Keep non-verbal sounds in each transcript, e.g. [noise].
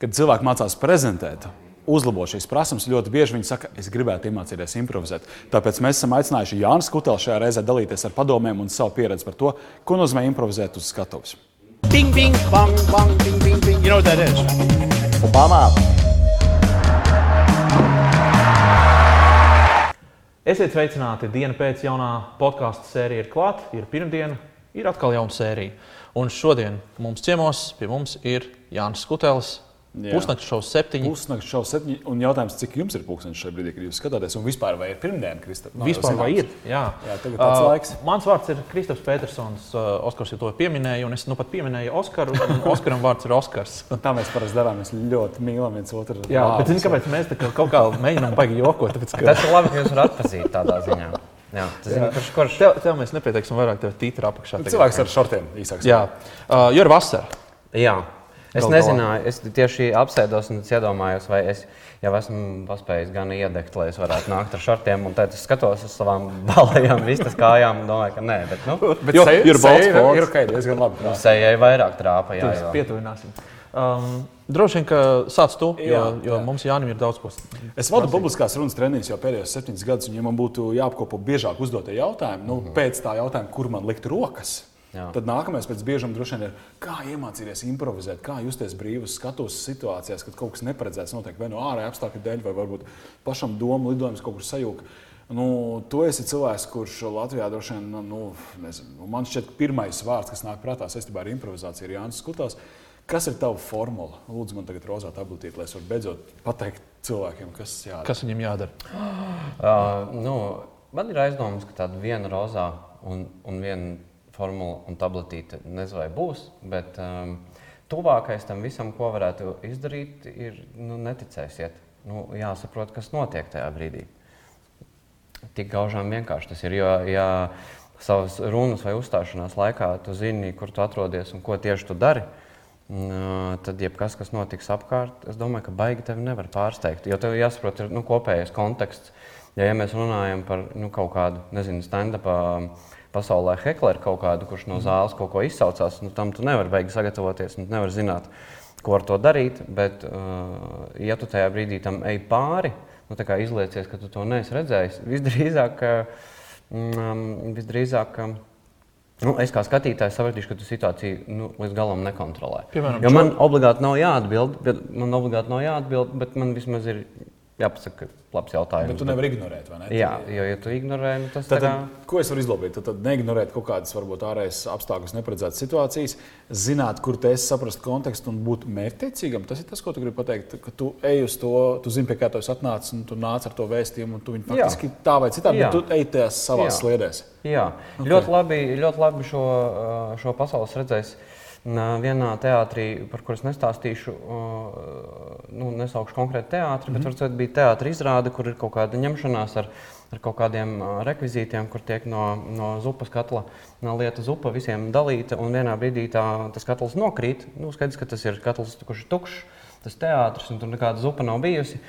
Kad cilvēki mācās prezentēt, uzlabot šīs prasības, ļoti bieži viņi saka, es gribētu iemācīties improvizēt. Tāpēc mēs esam aicinājuši Jānis Kutelu šajā reizē dalīties ar padomiem un savu pieredzi par to, ko nozīmē improvizēt uz skatuves. Bing, bing, bang, bang, bing, bing, bing. You know what that is? Obama. Esiet sveicināti! Diena pēc jaunā podkāstu sērija ir klāta. Ir pirmdiena, ir atkal jauna sērija. Un šodien mums ciemos pie mums ir Jānis Skutelis. Jā. Pusnakts šovs septiņi. Pusnakts šau septiņi, un jautājums, cik jums ir pūkstens šajā brīdī, kad jūs skatāties, un vispār vai ir pirmdiena, Kristap? Jau Vispār vai ir? Jā, Jā, tagad tāds laiks. Mans vārds ir Kristofers Petersons. Uh, Oskars jau to pieminēja, un es nu pat pieminēju Oskaru. un [laughs] Oskaram vārds ir Oskars. Tā mēs parasti darām. Mēs ļoti mīlam viens otru. Jā, vārdus. bet zini, kāpēc mēs tā kā kaut kā mēģinām baigi jokot? Tāpēc, ka Tas ir labi, ka jūs varat atpazīt tādā ziņā. Jā, tas ir kurš kurš. tev, tev mēs nepieteiksim vairāk tev tītra apakšā. tagad. Cilvēks ar šortiem īsāks. Jā, uh, jo ir vasara. Jā. Es Gal nezināju, es tieši apsēdos un es iedomājos, vai es jau esmu paspējis gan iedegt, lai es varētu nākt ar šortiem. Un tad es skatos uz savām [laughs] balajām, vistas kājām un domāju, ka nē, bet nu, [laughs] Bet Jo, seja- ir seja spoks. Ir ok, diezgan labi. nu sejai vairāk trāpa. Jā, Mēs jo. pietuvināsim. Um, droši vien, ka sāc tu, jo, Jā, jo jā. mums Jānis ir daudz ko. Es vadu publiskās runas treniņus jau pēdējos septiņus gadus, un, ja man būtu jāapkopo biežāk uzdotie jautājumi, nu, pēc tā jautājuma, kur man likt rokas, Jā. tad nākamais pēc biežuma droši vien ir, kā iemācīties improvizēt, kā justies brīvus skatos situācijās, kad kaut kas neparedzēts notiek vai no ārējā apstākļu dēļ, vai varbūt pašam domu lidojums kaut kur sajūta. Nu, tu esi cilvēks, kurš Latvijā droši vien, nu, nezinu, man šķiet, ka pirmais vārds, kas nāk prātā saistībā ar improvizāciju, ir Jānis Skutās. Kas ir tava formula? Lūdzu, man tagad rozā tabletīte, lai es varu beidzot pateikt cilvēkiem, kas jādara. Kas viņam jādara? Uh, [gasps] nu, man ir aizdomas, ka tāda viena rozā un, un viena formula un tabletīte nezinu, vai būs. Bet um, tuvākais tam visam, ko varētu izdarīt, ir nu, neticēsiet. Nu, jāsaprot, kas notiek tajā brīdī. Tik gaužām vienkārši tas ir. Jo, ja savas runas vai uzstāšanās laikā tu zini, kur tu atrodies un ko tieši tu dari, n- tad jebkas, kas notiks apkārt, es domāju, ka baigi tevi nevar pārsteigt. Jo tev jāsaprot, ir nu, kopējais konteksts. Ja, ja mēs runājam par nu, kaut kādu, nezinu, stand-up pasaulē, hekleru kaut kādu, kurš no zāles kaut ko izsaucās, nu, tam tu nevari beigti sagatavoties, un tu nevari zināt, ko ar to darīt. Bet, uh, ja tu tajā brīdī tam ej pāri, nu, tā kā izliecies, ka tu to neesi redzējis, visdrīzāk, ka, mm, visdrīzāk ka, nu, es kā skatītājs sapratīšu, ka tu situāciju nu, līdz galam nekontrolē. Piemēram, jo man obligāti nav jāatbild, bet man obligāti nav jāatbild, bet man vismaz ir jāpasaka, ka labs jautājums. Bet tu nevari ignorēt, vai ne? Jā, jo, ja tu ignorē, nu, tas tā Tad, kā... tad, ko es varu izlabot? Tad, tad neignorēt kaut kādas, varbūt, ārējas apstākļus, neparedzētas situācijas, zināt, kur te es saprastu kontekstu un būt mērķtiecīgam. Tas ir tas, ko tu gribi pateikt. Ka tu ej uz to, tu zini, pie kā tu esi atnācis, un tu nāc ar to vēstījumu, un tu viņu Jā. faktiski tā vai citādi, Jā. bet tu ej tajās savās Jā. sliedēs. Jā, okay. ļoti labi, ļoti labi šo, uh, šo pasaules redzēs. Nā, Vienā teātrī, par kuras nestāstīšu, nu, nesaukšu konkrēti teātri, mm -hmm. bet varbūt bija teātris izrāde, kur ir kaut kāda ņemšanās ar, ar kaut kādiem rekvizītiem, kur tiek no, no zupas katla no lieta zupa visiem dalīta. Un vienā brīdī tā, tas katls nokrīt. Nu, skaidrs, ka tas ir katls, kurš ir tukšs, tas teātris, un tur nekāda zupa nav bijusi.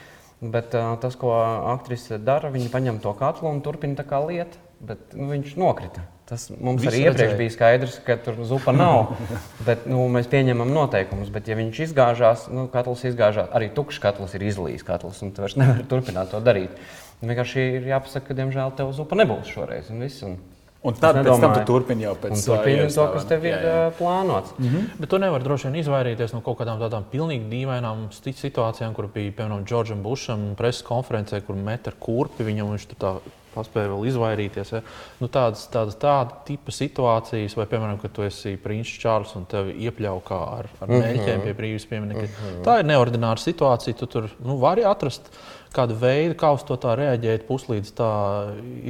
Bet uh, tas, ko aktrise dara, viņa paņem to katlu un turpina tā kā lieta, bet nu, viņš nokrita. Tas mums Visi arī iepriekš redzēja. bija skaidrs, ka tur zupa nav. [laughs] bet, nu, mēs pieņemam noteikumus, bet, ja viņš izgāžās, nu, katls izgāžās, arī tukšs katls ir izlījis katls, un tu vairs nevari turpināt to darīt. Vienkārši ir jāpasaka, ka, diemžēl, tev zupa nebūs šoreiz. Un viss, un Un tad pēc tam tu turpini jau pēc un tā turpini to, kas tev ir Jā, jā. ā, plānots. Mm -hmm. Bet tu nevari droši vien izvairīties no kaut kādām tādām pilnīgi dīvainām situācijām, kur bija piemēram Džordžam Bušam preses konferencē, kur met ar kurpi viņam viņš tur tā paspēja vēl izvairīties. Ja? Nu, tādas, tādas tāda tipa situācijas, vai piemēram, kad tu esi princis Čārlis un tevi iepļauj kā ar, ar mēģiem pie brīvības pieminiekta. Tā ir neordināra situācija. Tu tur nu, vari atrast kādu veidu, kā uz to tā reaģēt, puslīdz tā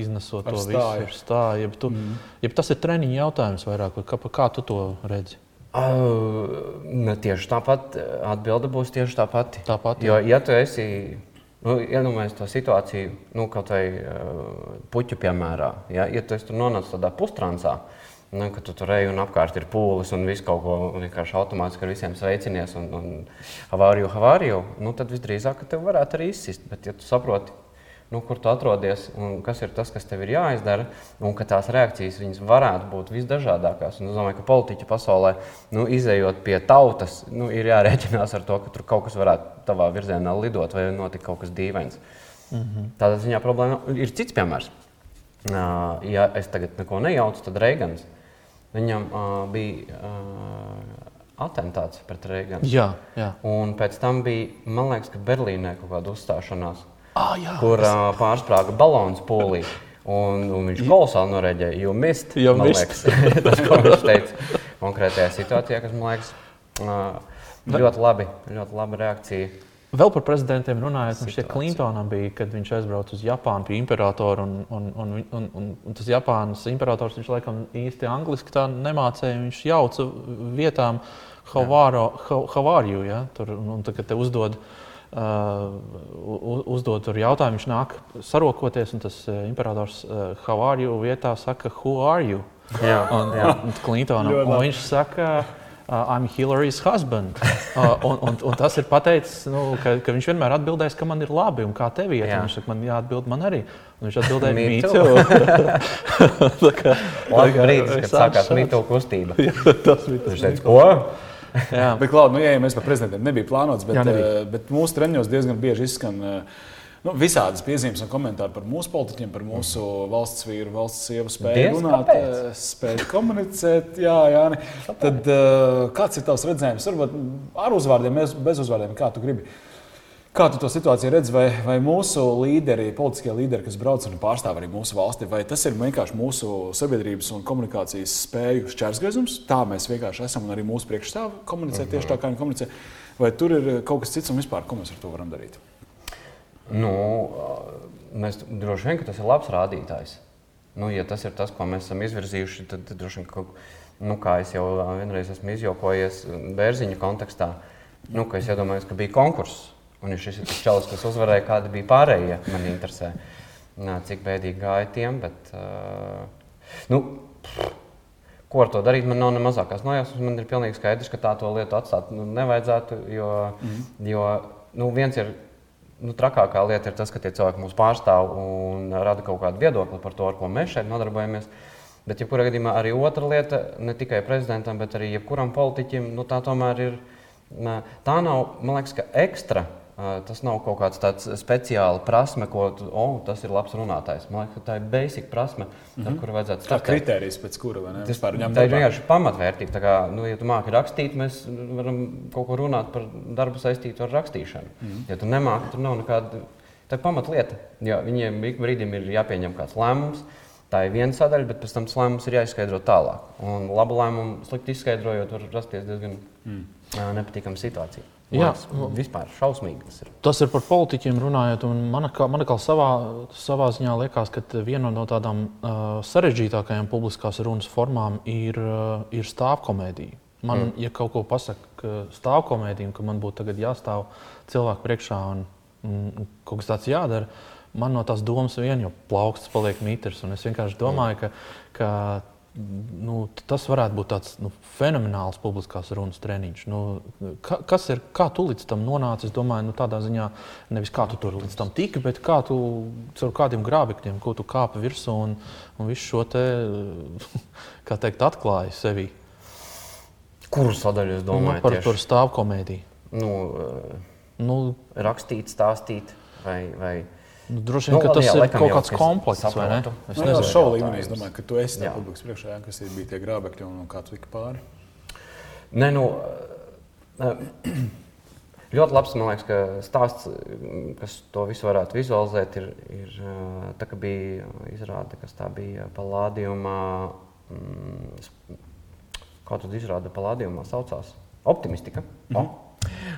iznesot Ar to stāju. visu. Stāju. Jeb tu, mm. jeb tas ir treniņa jautājums vairāk, vai kā, kā tu to redzi? Uh, ne, tieši tāpat atbilde būs tieši tā pati. Tāpat, jo, ja tu esi nu, iedomājies to situāciju, nu, kaut vai uh, puķu piemērā, ja, ja tu esi nonācis tādā pustrancā, nu, ka tu tur ej un apkārt ir pūlis un viss kaut ko vienkārši automātiski ar visiem sveicinies un, un avāriju, avāriju, nu, tad visdrīzāk tev varētu arī izsist. Bet, ja tu saproti, nu, kur tu atrodies un kas ir tas, kas tev ir jāizdara, un ka tās reakcijas varētu būt visdažādākās. Un es domāju, ka politiķi pasaulē, nu, izējot pie tautas, nu, ir jārēķinās ar to, ka tur kaut kas varētu tavā virzienā lidot vai notikt kaut kas dīvains. Mm -hmm. Tādā ziņā problēma ir cits piemērs. Ja es tagad neko nejaucu, tad Reigans. Viņam uh, bija uh, atentāts pret Reiganu. Jā, jā. Un pēc tam bija, man liekas, ka Berlīnē kaut kāda uzstāšanās, Ah, jā. kur uh, pārsprāga balons polī. Un, un viņš kolosāli noreģēja, jo mist, man mist. liekas, [laughs] tas, ko viņš teica konkrētajā situācijā, kas man liekas uh, ļoti labi, ļoti laba reakcija. Vēl par prezidentiem runājot, man šķiet. Klintonam bija, kad viņš aizbrauca uz Japānu pie imperatora. Un, un, un, un, un, un, tas Japānas imperators, viņš laikam īsti angliski tā nemācīja. Viņš jauca vietām, how are you? Ja? Tur, un, un kad te uzdod, uh, uzdod tur jautājumu, viņš nāk sarokoties, un tas uh, imperators uh, you vietā saka, who are you? Jā, Un, jā. un Klintonam, un viņš saka, uh, I'm Hillary's husband. Uh, un, un, un tas ir pateicis, nu, ka, ka viņš vienmēr atbildēs, ka man ir labi un kā tev iet. Jā. Un Viņš saka, man jāatbild man arī. Un viņš atbildēja, Me me too." too. [laughs] [laughs] Tā kā- kā brīdis, kad sākās mītūku kustība. [laughs] Tas bija tas. Viņš teica, ko? Jā. Bet, Klaud, nu, jā, ja mēs par prezidentiem nebija plānots, bet, Jā, nebija. eh, bet mūsu treniņos diezgan bieži izskan eh, nu, visādas piezīmes un komentāri par mūsu politiķiem, par mūsu valsts vīru, valsts sievu spēju runāt, eh, spēju komunicēt. Jā, Jāni. Tad, eh, kāds ir tavs redzējums? Varbūt ar uzvārdiem, bez, uzvārdiem, kā tu gribi. Kā tu to situāciju redzi, vai, vai mūsu līderi, politiskie līderi, kas brauc un pārstāv arī mūsu valsti, vai tas ir vienkārši mūsu sabiedrības un komunikācijas spēju šķērsgriezums? Tā mēs vienkārši esam un arī mūsu priekšstāvi komunicē tieši tā, kā viņi komunicē. Vai tur ir kaut kas cits un vispār, ko mēs ar to varam darīt? Nu, mēs droši vien, tas ir labs rādītājs. Nu, ja tas ir tas, ko mēs esam izvirzījuši, tad, tad droši vien, ka, nu, kā es jau vienreiz esmu izjokojies bērziņu kontekstā, nu, ka es iedomājos, ka bija konkurss. Un, ja šis ir tas čalis, kas uzvarēja, kādi bija pārējie, man interesē, Nā, cik bēdīgi gāja tiem. Bet, uh, nu, Ko ar to darīt? Man nav ne mazākās nojausmas. Man ir pilnīgi skaidrs, ka tā to lietu atstāt nu, nevajadzētu. Jo, mm. jo nu, viens ir nu, trakākā lieta, ir tas, ka tie cilvēki mūs pārstāv un rada kaut kādu viedokli par to, ar ko mēs šeit nodarbojamies. Bet, jebkurā gadījumā, arī otra lieta, ne tikai prezidentam, bet arī jebkuram politiķim, nu, tā tomēr ir. Tā nav, man liekas, ka ekstra. Tas nav kaut kāds tāds speciāls prasme, ko tu, oh, tas ir labs runātājs. Man liekas, ka tā ir basic prasme, mm -hmm. ar kuru vajadzētu Tā startēt. kritērijas, pēc kura vai ne? Tas tā ir darbā? vienkārši pamatvērtība. Tā Kā, nu, ja tu māki rakstīt, mēs varam kaut ko runāt par darbu saistītu ar rakstīšanu. Mm. Ja tu nemāki, tur nav nekāda. Tā ir pamatlieta. Jo viņiem ik brīdim ir jāpieņem kāds lēmums. Tā ir viena sadaļa, bet pēc tam tas lēmums ir jāizskaidro tālāk. Un labu lēmumu slikti izskaidrojot, var rasties diezgan mm. nepatīkama situācija. Jā. liekas, vispār šausmīgi tas ir. Tas ir par politiķiem runājot. un Man kā, savā, savā ziņā liekas, ka viena no tādām uh, sarežģītākajām publiskās runas formām ir, uh, ir stāvkomēdija. Man, mm. ja kaut ko pasakā, ka stāvkomēdija, un ka man būtu jāstāv cilvēku priekšā un, un kaut kas tāds jādara, man no tās domas vien jau plaukstas paliek mitrs. Es vienkārši domāju, ka, ka nu, tas varētu būt tāds nu, fenomenāls publiskās runas treniņš. Nu, ka, kas ir, kā tu līdz tam nonāci? Es domāju, nu, tādā ziņā nevis kā tu tur līdz tam tiki, bet kā tu caur kādiem grābekļiem, ko tu kāpi virsū un, un visu šo te, [laughs] kā teikt, atklāji sevi. Kuru sadaļu jūs Nu, domājat? par, par stāvkomēdiju. Nu, Nu, rakstīt, stāstīt vai. vai... nu, droši vien, Nu, ka tas jā, ir kaut kāds komplekss, vai ne? saprotu. Es Nu, nezinu. šovu līmenī es domāju, ka tu esi tā publikas priekšā, jā, kas ir bija tie grābekļi un, un kā tu tiki pāri. Nē, nu, ļoti labs man liekas, ka stāsts, mm, kas to visu varētu vizualizēt, ir, ir tā, ka bija izrāde, kas tā bija palādījumā. mm, sp- Kā tad izrāda palādījumā saucās? Optimistika. Mm -hmm.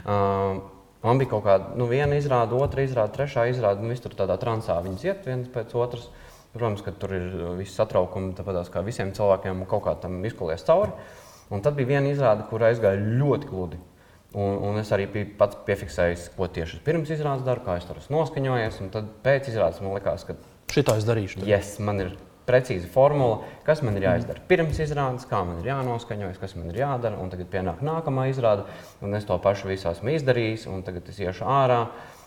uh, man bija kaut kāda, nu, viena izrāde, otra izrāde, trešā izrāde, un viss tur tādā transā viņas iet viens pēc otras. Protams, ka tur ir uh, viss satraukums, tāpat kā visiem cilvēkiem, kaut kā tam izkulies cauri. Un tad bija viena izrāde, kur aizgāja ļoti gludi. Un, un es arī biju pats piefiksējis, ko tieši pirms izrādes daru, kā es tur esmu noskaņojies. Un tad pēc izrādes man likās, ka Šitā es darīšu. yes, man ir precīza formula, kas man ir jāizdara pirms izrādes, kā man ir jānoskaņojas, kas man ir jādara. Un tagad pienāk nākamā izrāde, un es to pašu visu esmu izdarījis. un Tagad es iešu ārā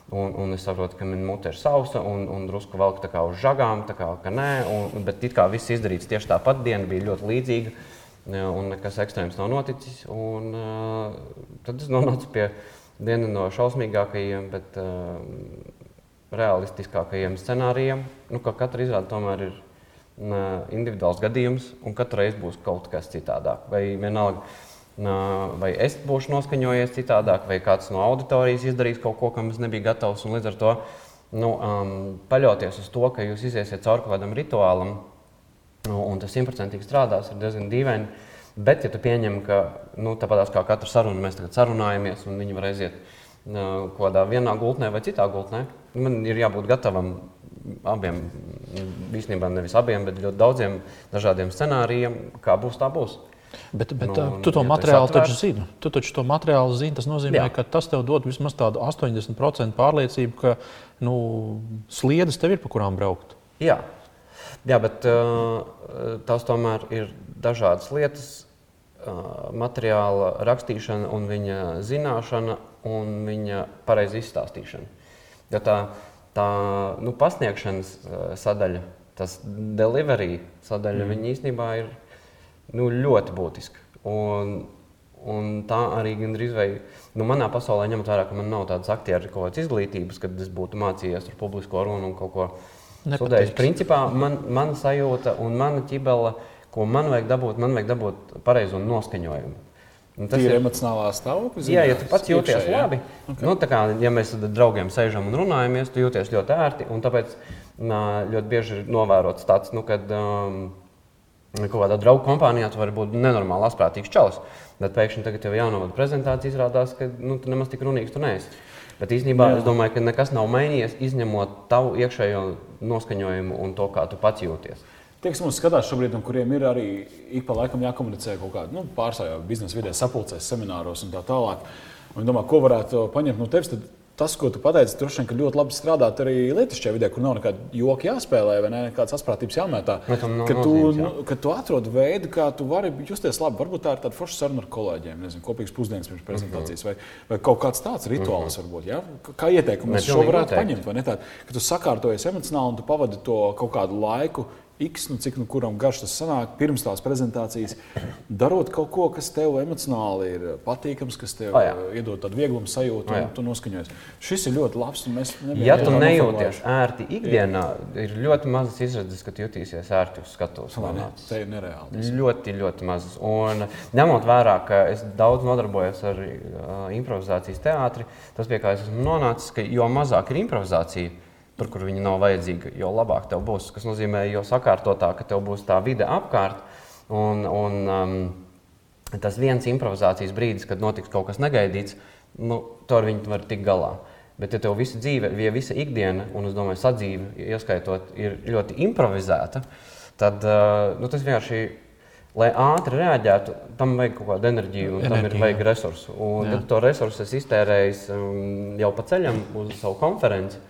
Un, un es saprotu, ka man mute ir sausa un, un drusku velk tā kā uz žagām, tā kā ka nē. Un, bet it kā viss izdarīts tieši tāpat, diena bija ļoti līdzīga. Un nekas ekstrēms nav noticis. Un, uh, tad es nonācu pie viena no šausmīgākajiem, bet uh, realistiskākajiem scenārijiem. Nu, ka katra izrāde tomēr ir individuāls gadījums, un katru reizi būs kaut kas citādāk. Vai vienalga, vai es būšu noskaņojies citādāk, vai kāds no auditorijas izdarīs kaut ko, kam es nebiju gatavs. Līdz ar to nu, um, paļauties uz to, ka jūs iziesiet cauri kaut kādam rituālam, nu, un tas simtprocentīgi strādās, ir diezgan dīvaini. Bet, ja tu pieņem, ka nu, tāpat kā katra saruna, mēs tagad sarunājamies, un viņi var aiziet kaut kādā vienā gultnē vai citā gultnē, man ir jābūt gatavam abiem, īstenībā nevis abiem, bet ļoti daudziem dažādiem scenārijiem, kā būs, tā būs. Bet, bet Nu, nu, tu to ja materiālu taču zini. Tu taču to materiālu zini. Tas nozīmē, Jā. ka tas tev dod vismaz tādu 80% pārliecību, ka nu, sliedas tev ir pa kurām braukt. Jā, Jā bet uh, tās tomēr ir dažādas lietas. Uh, materiāla rakstīšana, un viņa zināšana un viņa pareiza izstāstīšana. Jo tā tā nu, pasniegšanas uh, sadaļa, tas delivery sadaļa, mm. viņa īstenībā ir nu, ļoti būtiska. Un, un tā arī gandrīz vai nu, manā pasaulē, ņemot vērā, ka man nav tādas aktieru kaut kādas izglītības, kad es būtu mācījies ar publisko runu un kaut ko studējis. Principā man, mana sajūta un mana ķibela, ko man vajag dabūt, man vajag dabūt pareizo noskaņojumu. Un Tas ir emocionālā stāvokļa. Jā, ja tu pats jūties iekšēji, jā? labi, okay. nu, tā kā ja mēs ar draugiem sēžam un runājamies, tu jūties ļoti ērti. un Tāpēc nā, ļoti bieži ir novērots tāds, nu, kad um, kaut kādā draugu kompānijā tu vari būt nenormāli asprātīgs čalis. Bet pēkšņi tagad jau jānovada prezentācija, izrādās, ka nu, tu nemaz tik runīgs tu neesi. Bet īstenībā Jā. es domāju, ka nekas nav mainījies, izņemot tavu iekšējo noskaņojumu un to, kā tu pats jūties. Tie, kas mums skatās šobrīd, un kuriem ir arī ik pa laikam jākomunicē kaut kādā nu, pārsvarā biznesa vidē, sapulcēs, semināros un tā tālāk. Un es domāju, ko varētu paņemt no tevis. Tas, ko tu pateici, droši vien ka ļoti labi strādāt arī lietišķajā vidē, kur nav nekāda joka jāspēlē vai ne, nekādas asprātības jāmētā. Tam nav Ka tu, nozīmes, jā. ka tu atrod veidu, kā tu vari justies labi. Varbūt tā ir tāda forša saruna ar kolēģiem, nezinu, kopīgs pusdienas pirms prezentācijas, vai, vai kaut kāds tāds rituāls, varbūt. Ja? Kā ieteikums, Ne, mēs šo varētu paņemt, vai ne? Tā, ka tu sakārtojies emocionāli un tu pavadi to kaut kādu laiku. X, nu, cik nu kuram garš tas sanāk, pirms tās prezentācijas, darot kaut ko, kas tev emocionāli ir patīkams, kas tev O, jā. iedod tādu vieglumu sajūtu, jā. un tu noskaņojies. Šis ir ļoti labs, un mēs nebijām Ja tu nejūties ērti ikdienā, ir ļoti mazas izredzes, ka jutīsies ērti uz skatuves. Ne? Te ir nereāli. Ļoti, ļoti mazas. Un ņemot vērā, ka es daudz nodarbojos ar uh, improvizācijas teātri, tas pie kā es esmu nonācis, ka jo mazāk ir improvizācija, tur, kur viņa nav vajadzīga, jo labāk tev būs. Tas nozīmē, jo sakārtotāk, ka tev būs tā vide apkārt. Un, un, um, tas viens improvizācijas brīdis, kad notiks kaut kas negaidīts, nu, to ar viņu var tikt galā. Bet, ja tev visa dzīve, ja visa ikdiena, un es domāju, sadzīve, ieskaitot, ir ļoti improvizēta, tad uh, nu, tas vienkārši, lai ātri reaģētu, tam vajag kaut kādu enerģiju, un tam ir vajag resursu. Un, to resursu esi iztērējis um, jau pa ceļam uz savu konferenci,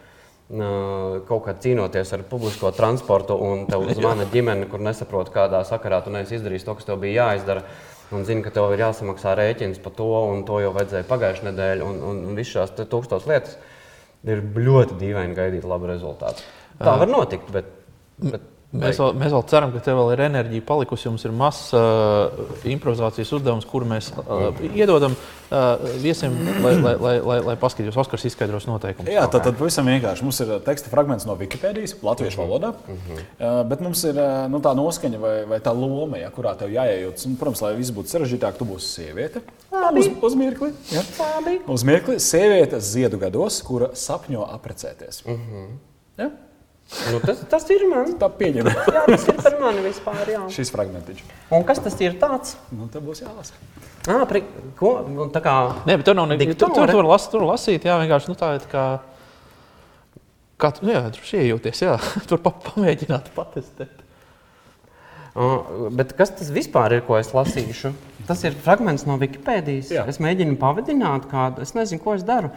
kaut kā cīnoties ar publisko transportu, un tev zvana ģimene, kur nesaprot, kādā sakarā tu neesi izdarījis to, kas tev bija jāizdara. Un zini, ka tev ir jāsamaksā rēķins par to, un to jau vajadzēja pagājušajā nedēļā, un, un, visas šīs tūkstošas lietas ir ļoti dīvaini gaidīt labu rezultātu. Tā var notikt, bet. bet Mēs vēl, mēs vēl ceram, ka tev vēl ir enerģija palikusi. Jums ir mazs uh, improvizācijas uzdevums, kuru mēs uh, iedodam uh, viesiem, lai, lai, lai, lai, lai paskatītos, Oskars izskaidros noteikumus. Jā, tā tad pavisam vienkārši. Mums ir uh, teksta fragments no Wikipēdijas, latviešu valodā. Uh, bet mums ir uh, nu, tā noskaņa vai, vai tā loma, ja, kurā tev jāiejaucas. Un, Protams, lai viss būtu sarežģītāk, tu būsi sieviete. Uz, uz mirkli. Ja. Uz mirkli sieviete ziedu gados, kura sapņo apprecēties. Ja? Nu, tas, tas ir man. Tā pieņem Jā, tas ir par mani vispār. Jā. šis fragmentiņš. Un kas tas ir tāds? Nu, tā būs jālasa. Ah, pri, ko? Nu, tā kā Nē, bet tur nav nekāda. Tur, tur, tur, las, tur lasīt, jā, vienkārši nu, tā ir. Kā, kā tu, nu, jā, tur iejūties, jā, [laughs] tur pa, pamēģināt patestēt. Uh, bet kas tas vispār ir, ko es lasīšu? Tas ir fragments no Wikipēdijas. Jā. Es mēģinu pavadināt kādu, es nezinu, ko es daru.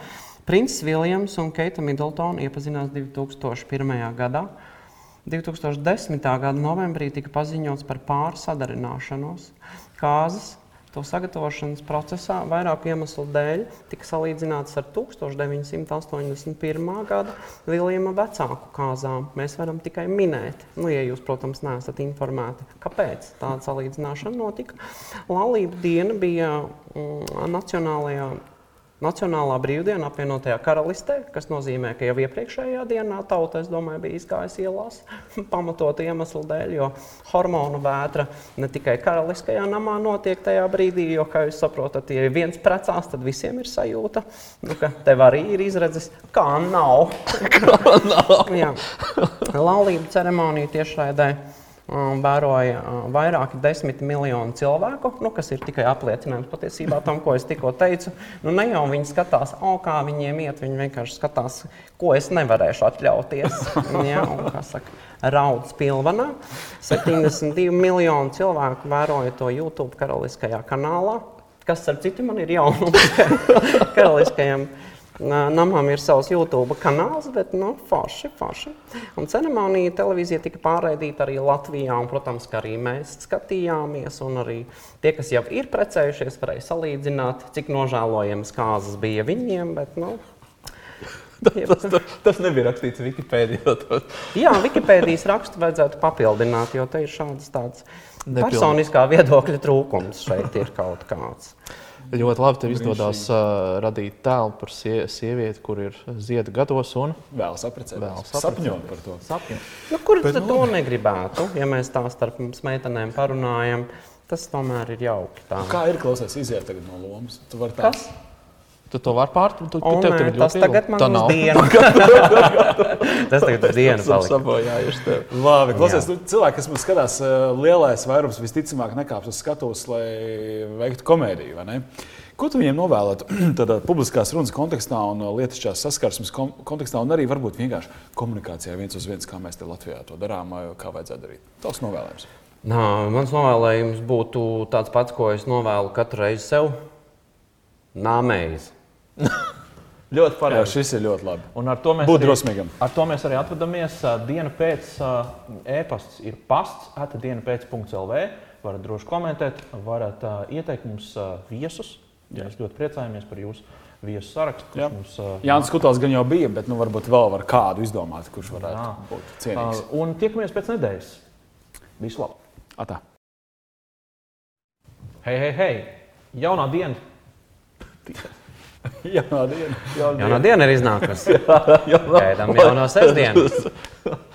Princis Viljams un Keita Middletona iepazinās 2001. gadā. 2010. gada novembrī tika paziņots par pārsadarināšanos. Kāzas To sagatavošanas procesā vairāku iemeslu dēļ tika salīdzināts ar 1981. gada Viljama vecāku kāzām. Mēs varam tikai minēt, nu, ja jūs, protams, neesat informēti, kāpēc tāda salīdzināšana notika. Laulība diena bija mm, Nacionālajā Nacionālā brīvdiena apvienotajā karalistē, kas nozīmē, ka jau iepriekšējā dienā tauta, domāju, bija izgājusi ielās [laughs] pamatot iemeslu dēļ, jo hormonu vētra ne tikai karaliskajā namā notiek tajā brīdī, jo, kā jūs saprotat, ja viens precās, tad visiem ir sajūta, nu, ka tev arī ir izredzes, kā nav. [laughs] kā nav. Laulību ceremoniju tiešraidē vēroja uh, vairāki desmit miljoni cilvēku, nu, kas ir tikai apliecinājums patiesībā tam, ko es tikko teicu. Nu, ne jau viņi skatās, oh, kā viņiem iet, viņi vienkārši skatās, ko es nevarēšu atļauties. ja, [laughs] un, saka, Rauds pilvenā. 72 miljoni cilvēku vēroja to YouTube karaliskajā kanālā, kas, ar citu, man ir jaunums [laughs] karaliskajam Namam ir savs YouTube kanāls, bet nu, forši, forši. Un ceremonija televīzija tika pārraidīta arī Latvijā, un, protams, ka arī mēs skatījāmies. Un arī tie, kas jau ir precējušies, varēja salīdzināt, cik nožēlojamas kāzas bija viņiem. Bet, nu, [laughs] Tas, tas, tas nebija rakstīts Wikipēdijā. Jā, Wikipēdijas rakstu vajadzētu papildināt, jo te ir šāds tāds personiskā viedokļa trūkums. Šeit ir kaut kāds. Ļoti labi tev izdodas uh, radīt tēlu par sie sievieti, kur ir zieda gados un vēlas apprecēties. Sapņo par to. Sapņo. Nu, kur tad to negribētu? Ja mēs tā starp mums meitenēm parunājam, tas tomēr ir jauki. Tā. Kā ir klausies, iziet tagad no lomas? Tu vari tā. Kas? Tu to vari pārtraukt. Tu, tev nē, [laughs] tas tagad man ir diena. tas tagad ir diena. Sabojājuši tev. Labi, klausies, nu, cilvēki, kas mums skatās, lielais vairums visticamāk nekāps uz skatuves, lai veiktu komēdiju? Ko tu viņiem novēlētu [clears throat] tādā publiskās runas kontekstā un lietišķās saskarsmes kontekstā, un arī varbūt vienkārši komunikācijā viens uz viens, kā mēs te Latvijā to darām, kā vajadzētu darīt? Tavs novēlējums. Nā, mans novēlējums būtu tāds pats, ko es novēlu katru reizi sev. Nāmējis. [laughs] ļoti pareizi. Jā, šis ir ļoti labi. Un ar to mēs Būt drosmīgam. Ar to mēs arī atvadāmies. Diena pēc e-pasts ir pasts, atdiena pēc.lv. Varat droši komentēt, varat uh, ieteikt mums uh, viesus. Jā. Mēs ļoti priecājamies par jūsu viesu sarakstu. Jā. Mums, uh, Jānis Kutāls gan jau bija, bet nu, varbūt vēl var kādu izdomāt, kurš varētu jā. būt cienīgs. Uh, un tiekamies pēc nedēļas. Visu labu! Atā. Hei, hei, hei! Jaunā diena! [laughs] [laughs] Jaunā diena. Jaunā diena ir iznākusi. [laughs] Gaidām jauno sestdienu. [laughs]